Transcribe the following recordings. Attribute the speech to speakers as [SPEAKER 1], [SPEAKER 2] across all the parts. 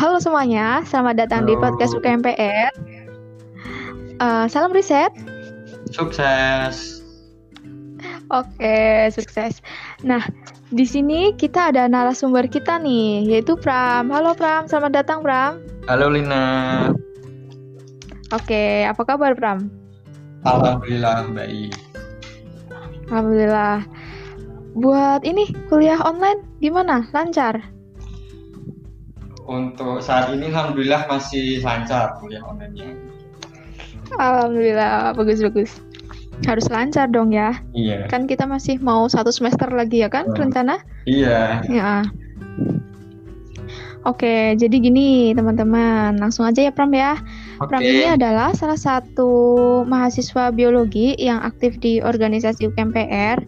[SPEAKER 1] Halo semuanya, selamat datang halo. di podcast UKMPR. Uh, salam riset.
[SPEAKER 2] Sukses.
[SPEAKER 1] Oke, sukses. Nah, di sini kita ada narasumber kita nih, yaitu Pram. Halo Pram, selamat datang Pram.
[SPEAKER 2] Halo Lina.
[SPEAKER 1] Oke, apa kabar Pram?
[SPEAKER 2] Alhamdulillah baik.
[SPEAKER 1] Alhamdulillah. Buat ini kuliah online gimana? Lancar?
[SPEAKER 2] Untuk saat ini alhamdulillah masih lancar kuliah online-nya.
[SPEAKER 1] Alhamdulillah bagus-bagus. Harus lancar dong ya.
[SPEAKER 2] Iya.
[SPEAKER 1] Kan kita masih mau satu semester lagi ya kan hmm. rencana?
[SPEAKER 2] Iya.
[SPEAKER 1] Ya. Oke, jadi gini teman-teman, langsung aja ya Pram ya. Oke. Pram ini adalah salah satu mahasiswa biologi yang aktif di organisasi UKMPR.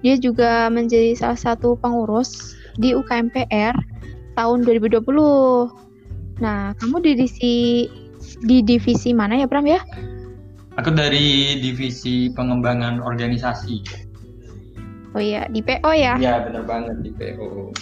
[SPEAKER 1] Dia juga menjadi salah satu pengurus di UKMPR tahun 2020. Nah, kamu di divisi di divisi mana ya, Pram ya?
[SPEAKER 2] Aku dari divisi pengembangan organisasi.
[SPEAKER 1] Oh iya, di PO ya?
[SPEAKER 2] Iya, benar banget di PO.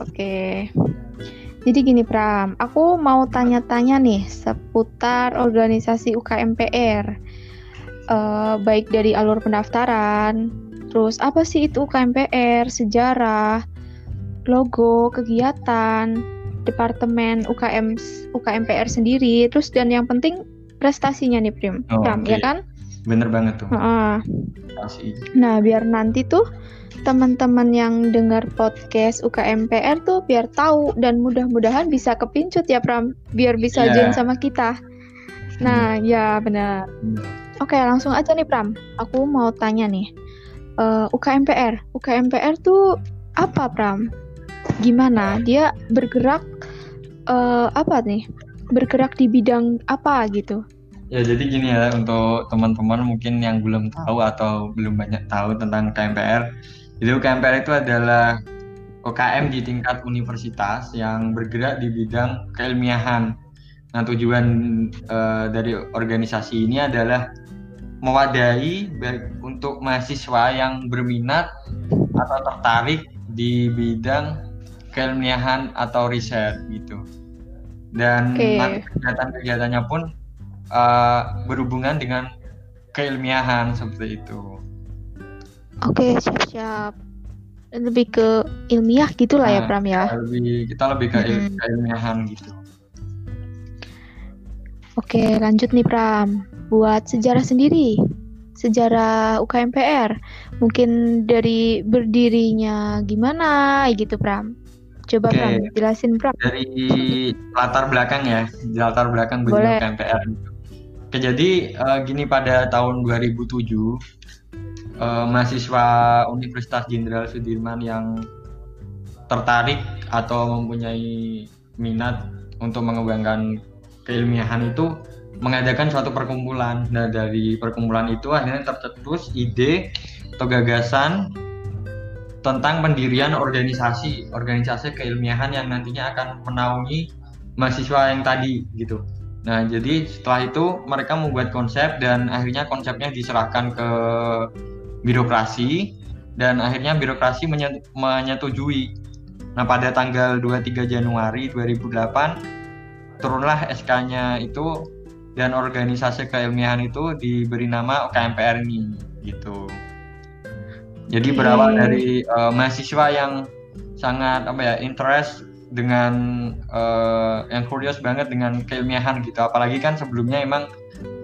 [SPEAKER 1] Oke. Jadi gini Pram, aku mau tanya-tanya nih seputar organisasi UKMPR. Uh, eh, baik dari alur pendaftaran, terus apa sih itu UKMPR, sejarah, logo, kegiatan, departemen UKM UKMPR sendiri, terus dan yang penting prestasinya nih Prim, oh, Pram, okay. ya kan?
[SPEAKER 2] Bener banget tuh.
[SPEAKER 1] Uh, nah biar nanti tuh teman-teman yang dengar podcast UKMPR tuh biar tahu dan mudah-mudahan bisa kepincut ya Pram, biar bisa yeah. join sama kita. Nah hmm. ya benar. Hmm. Oke langsung aja nih Pram, aku mau tanya nih, uh, eh, UKMPR, UKMPR tuh apa Pram? Gimana? Dia bergerak uh, apa nih? Bergerak di bidang apa gitu?
[SPEAKER 2] Ya jadi gini ya untuk teman-teman mungkin yang belum tahu atau belum banyak tahu tentang KMPR jadi KMPR itu adalah UKM di tingkat universitas yang bergerak di bidang keilmiahan. Nah tujuan uh, dari organisasi ini adalah mewadahi untuk mahasiswa yang berminat atau tertarik di bidang keilmiahan atau riset gitu. Dan okay. kegiatan-kegiatannya pun uh, berhubungan dengan keilmiahan seperti itu.
[SPEAKER 1] Oke, okay, siap-siap. Lebih ke ilmiah gitulah ya, nah, ya Pram ya.
[SPEAKER 2] Lebih kita lebih ke hmm. keilmiahan gitu.
[SPEAKER 1] Oke, lanjut nih Pram. Buat sejarah sendiri, sejarah UKMPR, mungkin dari berdirinya gimana gitu Pram? Coba Oke. Pram, jelasin Pram.
[SPEAKER 2] Dari latar belakang ya, latar belakang bendera KMPR. Oke, jadi uh, gini pada tahun 2007 uh, eh, mahasiswa Universitas Jenderal Sudirman yang tertarik atau mempunyai minat untuk mengembangkan keilmiahan itu mengadakan suatu perkumpulan. Nah, dari perkumpulan itu akhirnya tercetus ide atau gagasan tentang pendirian organisasi organisasi keilmiahan yang nantinya akan menaungi mahasiswa yang tadi gitu. Nah, jadi setelah itu mereka membuat konsep dan akhirnya konsepnya diserahkan ke birokrasi dan akhirnya birokrasi menyetujui. Nah, pada tanggal 23 Januari 2008 turunlah SK-nya itu dan organisasi keilmiahan itu diberi nama UKMPR ini gitu. Jadi berawal dari uh, mahasiswa yang sangat apa ya interest dengan uh, yang kurios banget dengan keilmiahan gitu. Apalagi kan sebelumnya emang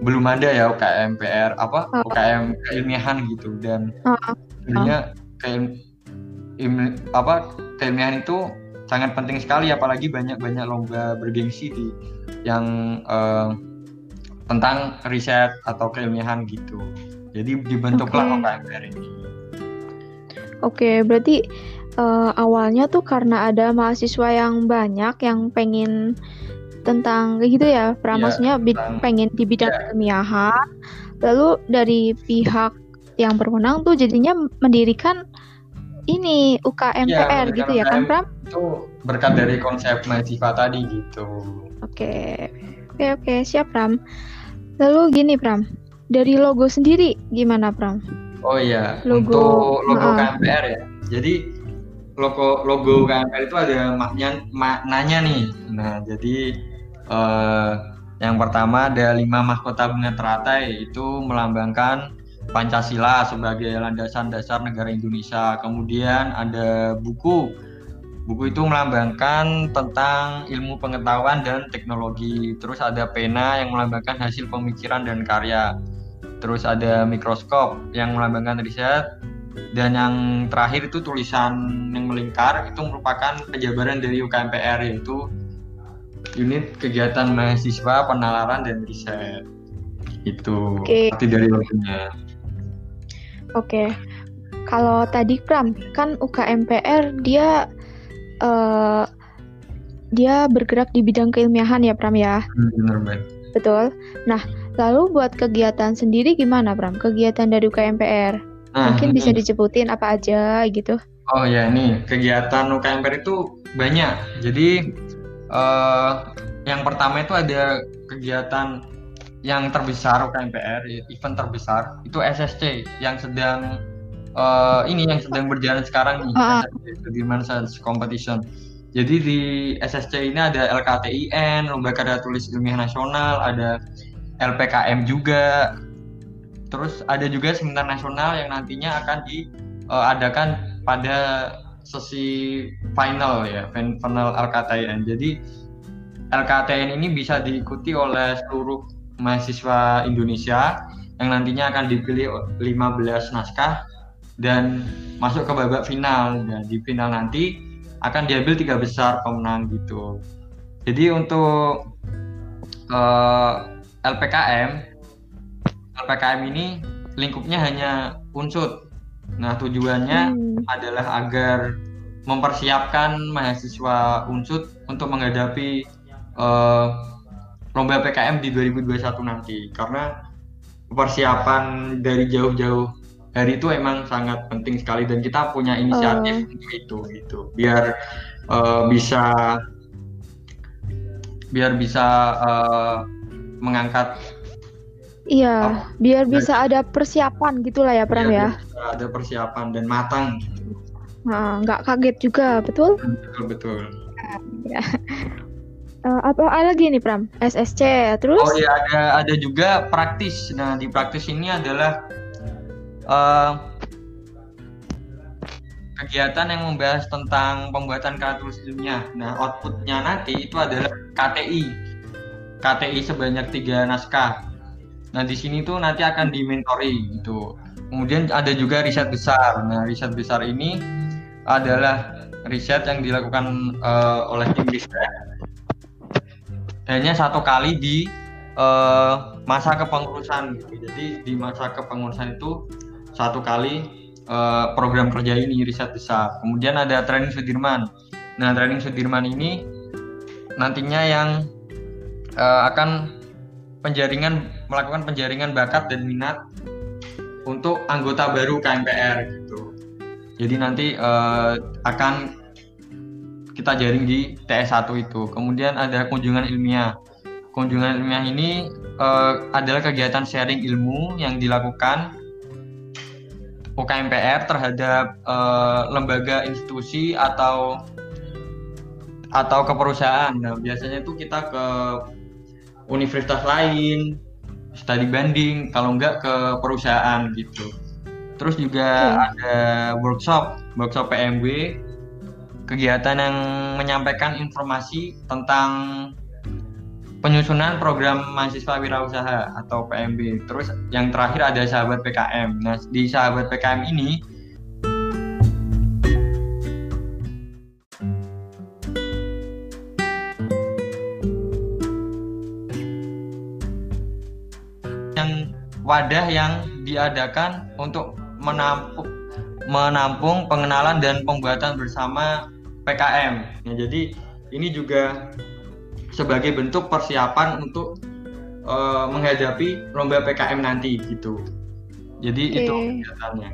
[SPEAKER 2] belum ada ya UKM PR apa oh. UKM keilmiahan gitu dan oh. sebenarnya keil, apa keilmiahan itu sangat penting sekali apalagi banyak-banyak lomba bergengsi di yang uh, tentang riset atau keilmiahan gitu. Jadi dibentuklah okay. UKM PR ini.
[SPEAKER 1] Oke, berarti uh, awalnya tuh karena ada mahasiswa yang banyak yang pengen tentang gitu ya, pra ya, maksudnya pengen di bidang ya. keilmiahan. Lalu dari pihak yang berwenang tuh jadinya mendirikan ini UKMPR ya, gitu ya kan, Pram?
[SPEAKER 2] Itu berkat dari konsep mahasiswa tadi gitu.
[SPEAKER 1] Oke. Oke, oke, siap, Pram. Lalu gini, Pram. Dari logo sendiri gimana, Pram?
[SPEAKER 2] Oh iya, logo. untuk logo uh. KMPR ya. Jadi logo logo KMPR itu ada maknya maknanya nih. Nah, jadi uh, yang pertama ada lima mahkota bunga teratai itu melambangkan Pancasila sebagai landasan dasar negara Indonesia. Kemudian ada buku. Buku itu melambangkan tentang ilmu pengetahuan dan teknologi. Terus ada pena yang melambangkan hasil pemikiran dan karya. Terus ada mikroskop yang melambangkan riset dan yang terakhir itu tulisan yang melingkar itu merupakan penjabaran dari UKMPR yaitu unit kegiatan mahasiswa penalaran dan riset itu okay. arti dari logonya.
[SPEAKER 1] Oke, okay. kalau tadi Pram kan UKMPR dia uh, dia bergerak di bidang keilmiahan ya Pram ya.
[SPEAKER 2] Hmm, benar baik.
[SPEAKER 1] Betul. Nah, lalu buat kegiatan sendiri gimana Pram? Kegiatan dari UKMPR? Nah, Mungkin bisa disebutin apa aja gitu.
[SPEAKER 2] Oh ya, ini kegiatan UKMPR itu banyak. Jadi uh, yang pertama itu ada kegiatan yang terbesar UKMPR, event terbesar itu SSC yang sedang uh, ini yang sedang berjalan sekarang nih, uh. Sudirman Science Competition. Jadi di SSC ini ada LKTIN, Lomba Karya Tulis Ilmiah Nasional, ada LPKM juga, Terus ada juga seminar nasional yang nantinya akan diadakan uh, pada sesi final ya, final LKTN. Jadi LKTN ini bisa diikuti oleh seluruh mahasiswa Indonesia yang nantinya akan dipilih 15 naskah dan masuk ke babak final. Dan di final nanti akan diambil tiga besar pemenang gitu. Jadi untuk uh, LPKM LPKM ini lingkupnya hanya unsur. Nah, tujuannya hmm. adalah agar mempersiapkan mahasiswa unsur untuk menghadapi uh, lomba PKM di 2021 nanti. Karena persiapan dari jauh-jauh hari itu emang sangat penting sekali dan kita punya inisiatif uh. untuk itu gitu. Biar uh, bisa biar bisa uh, mengangkat
[SPEAKER 1] Iya, oh, biar bisa ada persiapan gitulah ya Pram iya,
[SPEAKER 2] ya. Ada persiapan dan matang gitu.
[SPEAKER 1] Nah, nggak kaget juga, betul?
[SPEAKER 2] Betul betul.
[SPEAKER 1] Ya. Uh, apa lagi nih Pram? SSC terus?
[SPEAKER 2] Oh iya ada ada juga praktis. Nah di praktis ini adalah uh, kegiatan yang membahas tentang pembuatan kartu ilmiah. Nah outputnya nanti itu adalah KTI. KTI sebanyak tiga naskah Nah di sini tuh nanti akan dimentori gitu. Kemudian ada juga riset besar. Nah riset besar ini adalah riset yang dilakukan uh, oleh tim riset hanya satu kali di uh, masa kepengurusan. Jadi di masa kepengurusan itu satu kali uh, program kerja ini riset besar. Kemudian ada training Sudirman. Nah training Sudirman ini nantinya yang uh, akan penjaringan melakukan penjaringan bakat dan minat untuk anggota baru KMPR gitu. Jadi nanti uh, akan kita jaring di TS1 itu. Kemudian ada kunjungan ilmiah. Kunjungan ilmiah ini uh, adalah kegiatan sharing ilmu yang dilakukan UKMPR terhadap uh, lembaga institusi atau atau ke perusahaan. Nah, biasanya itu kita ke universitas lain, study banding kalau enggak ke perusahaan gitu. Terus juga hmm. ada workshop workshop PMW kegiatan yang menyampaikan informasi tentang penyusunan program mahasiswa wirausaha atau PMB terus yang terakhir ada sahabat PKM nah di sahabat PKM ini wadah yang diadakan untuk menampung menampung pengenalan dan pembuatan bersama PKM. Ya, jadi ini juga sebagai bentuk persiapan untuk uh, menghadapi lomba PKM nanti gitu. Jadi okay. itu kegiatannya.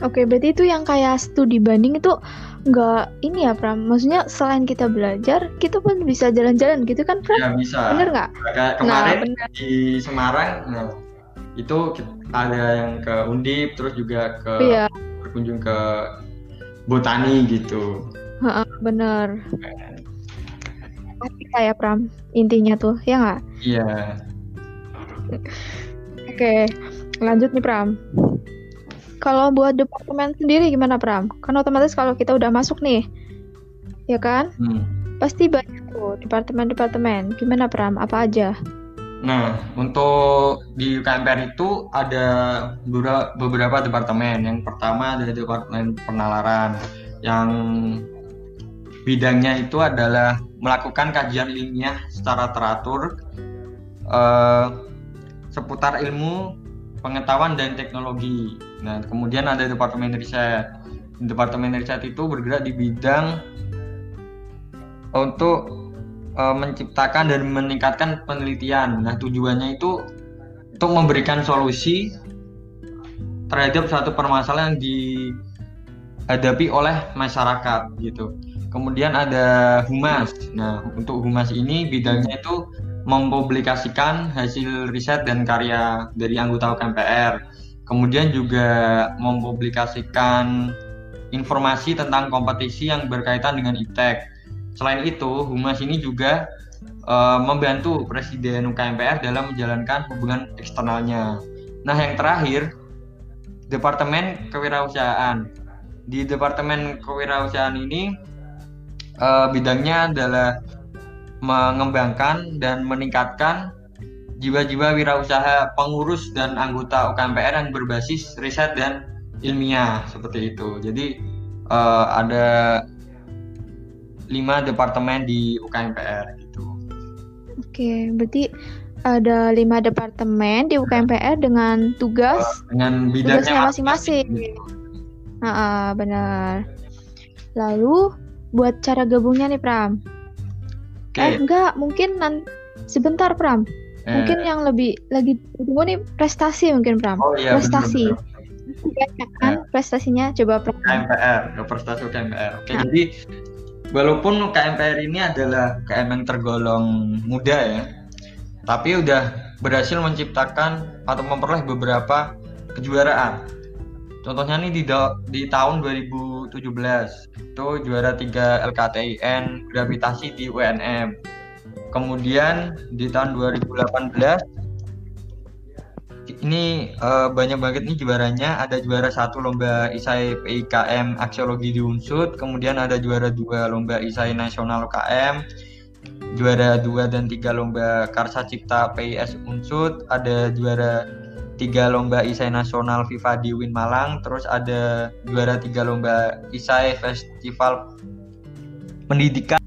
[SPEAKER 1] Oke, okay, berarti itu yang kayak studi banding itu nggak ini ya Pram maksudnya selain kita belajar kita pun bisa jalan-jalan gitu kan Pram
[SPEAKER 2] ya bisa
[SPEAKER 1] bener nggak
[SPEAKER 2] kemarin nah, bener. di Semarang nah itu ada yang ke Undip terus juga ke iya. berkunjung ke botani gitu.
[SPEAKER 1] bener. Pasti kayak Pram intinya tuh ya nggak?
[SPEAKER 2] Iya.
[SPEAKER 1] Oke, lanjut nih Pram. Kalau buat departemen sendiri gimana Pram? Kan otomatis kalau kita udah masuk nih, ya kan? Hmm. Pasti banyak tuh departemen-departemen. Gimana Pram? Apa aja?
[SPEAKER 2] Nah, untuk di UKMPR itu ada beberapa departemen. Yang pertama ada departemen penalaran yang bidangnya itu adalah melakukan kajian ilmiah secara teratur eh, seputar ilmu pengetahuan dan teknologi. Nah, kemudian ada departemen riset. Departemen riset itu bergerak di bidang untuk uh, menciptakan dan meningkatkan penelitian. Nah, tujuannya itu untuk memberikan solusi terhadap suatu permasalahan yang dihadapi oleh masyarakat gitu. Kemudian ada humas. Nah, untuk humas ini bidangnya itu mempublikasikan hasil riset dan karya dari anggota KMPR. Kemudian juga mempublikasikan informasi tentang kompetisi yang berkaitan dengan ITEK Selain itu, Humas ini juga uh, membantu Presiden UKMPR dalam menjalankan hubungan eksternalnya. Nah, yang terakhir, Departemen Kewirausahaan. Di Departemen Kewirausahaan ini uh, bidangnya adalah mengembangkan dan meningkatkan jiwa-jiwa wirausaha pengurus dan anggota UKMPR yang berbasis riset dan ilmiah seperti itu. Jadi uh, ada lima departemen di UKMPR gitu.
[SPEAKER 1] Oke, berarti ada lima departemen di UKMPR dengan tugas uh,
[SPEAKER 2] dengan bidangnya
[SPEAKER 1] masing-masing. Gitu. Nah, benar. Lalu buat cara gabungnya nih Pram. Okay. Eh enggak, mungkin nanti sebentar Pram. Eh. Mungkin yang lebih lagi tunggu nih prestasi mungkin Pram.
[SPEAKER 2] Oh iya.
[SPEAKER 1] Prestasi. Bener -bener. kan eh. prestasinya coba Pram.
[SPEAKER 2] UKMPR, prestasi UKMPR. Oke, nah. jadi walaupun KMPR ini adalah KM yang tergolong muda ya, tapi udah berhasil menciptakan atau memperoleh beberapa kejuaraan. Contohnya nih di, di tahun 2017 itu juara 3 LKTIN gravitasi di UNM. Kemudian di tahun 2018 ini uh, banyak banget nih juaranya. Ada juara satu lomba isai PIKM aksiologi di Unsud, kemudian ada juara dua lomba isai nasional UKM, juara dua dan tiga lomba Karsa Cipta PIS Unsud, ada juara tiga lomba isai nasional FIFA di Win Malang, terus ada juara tiga lomba isai festival pendidikan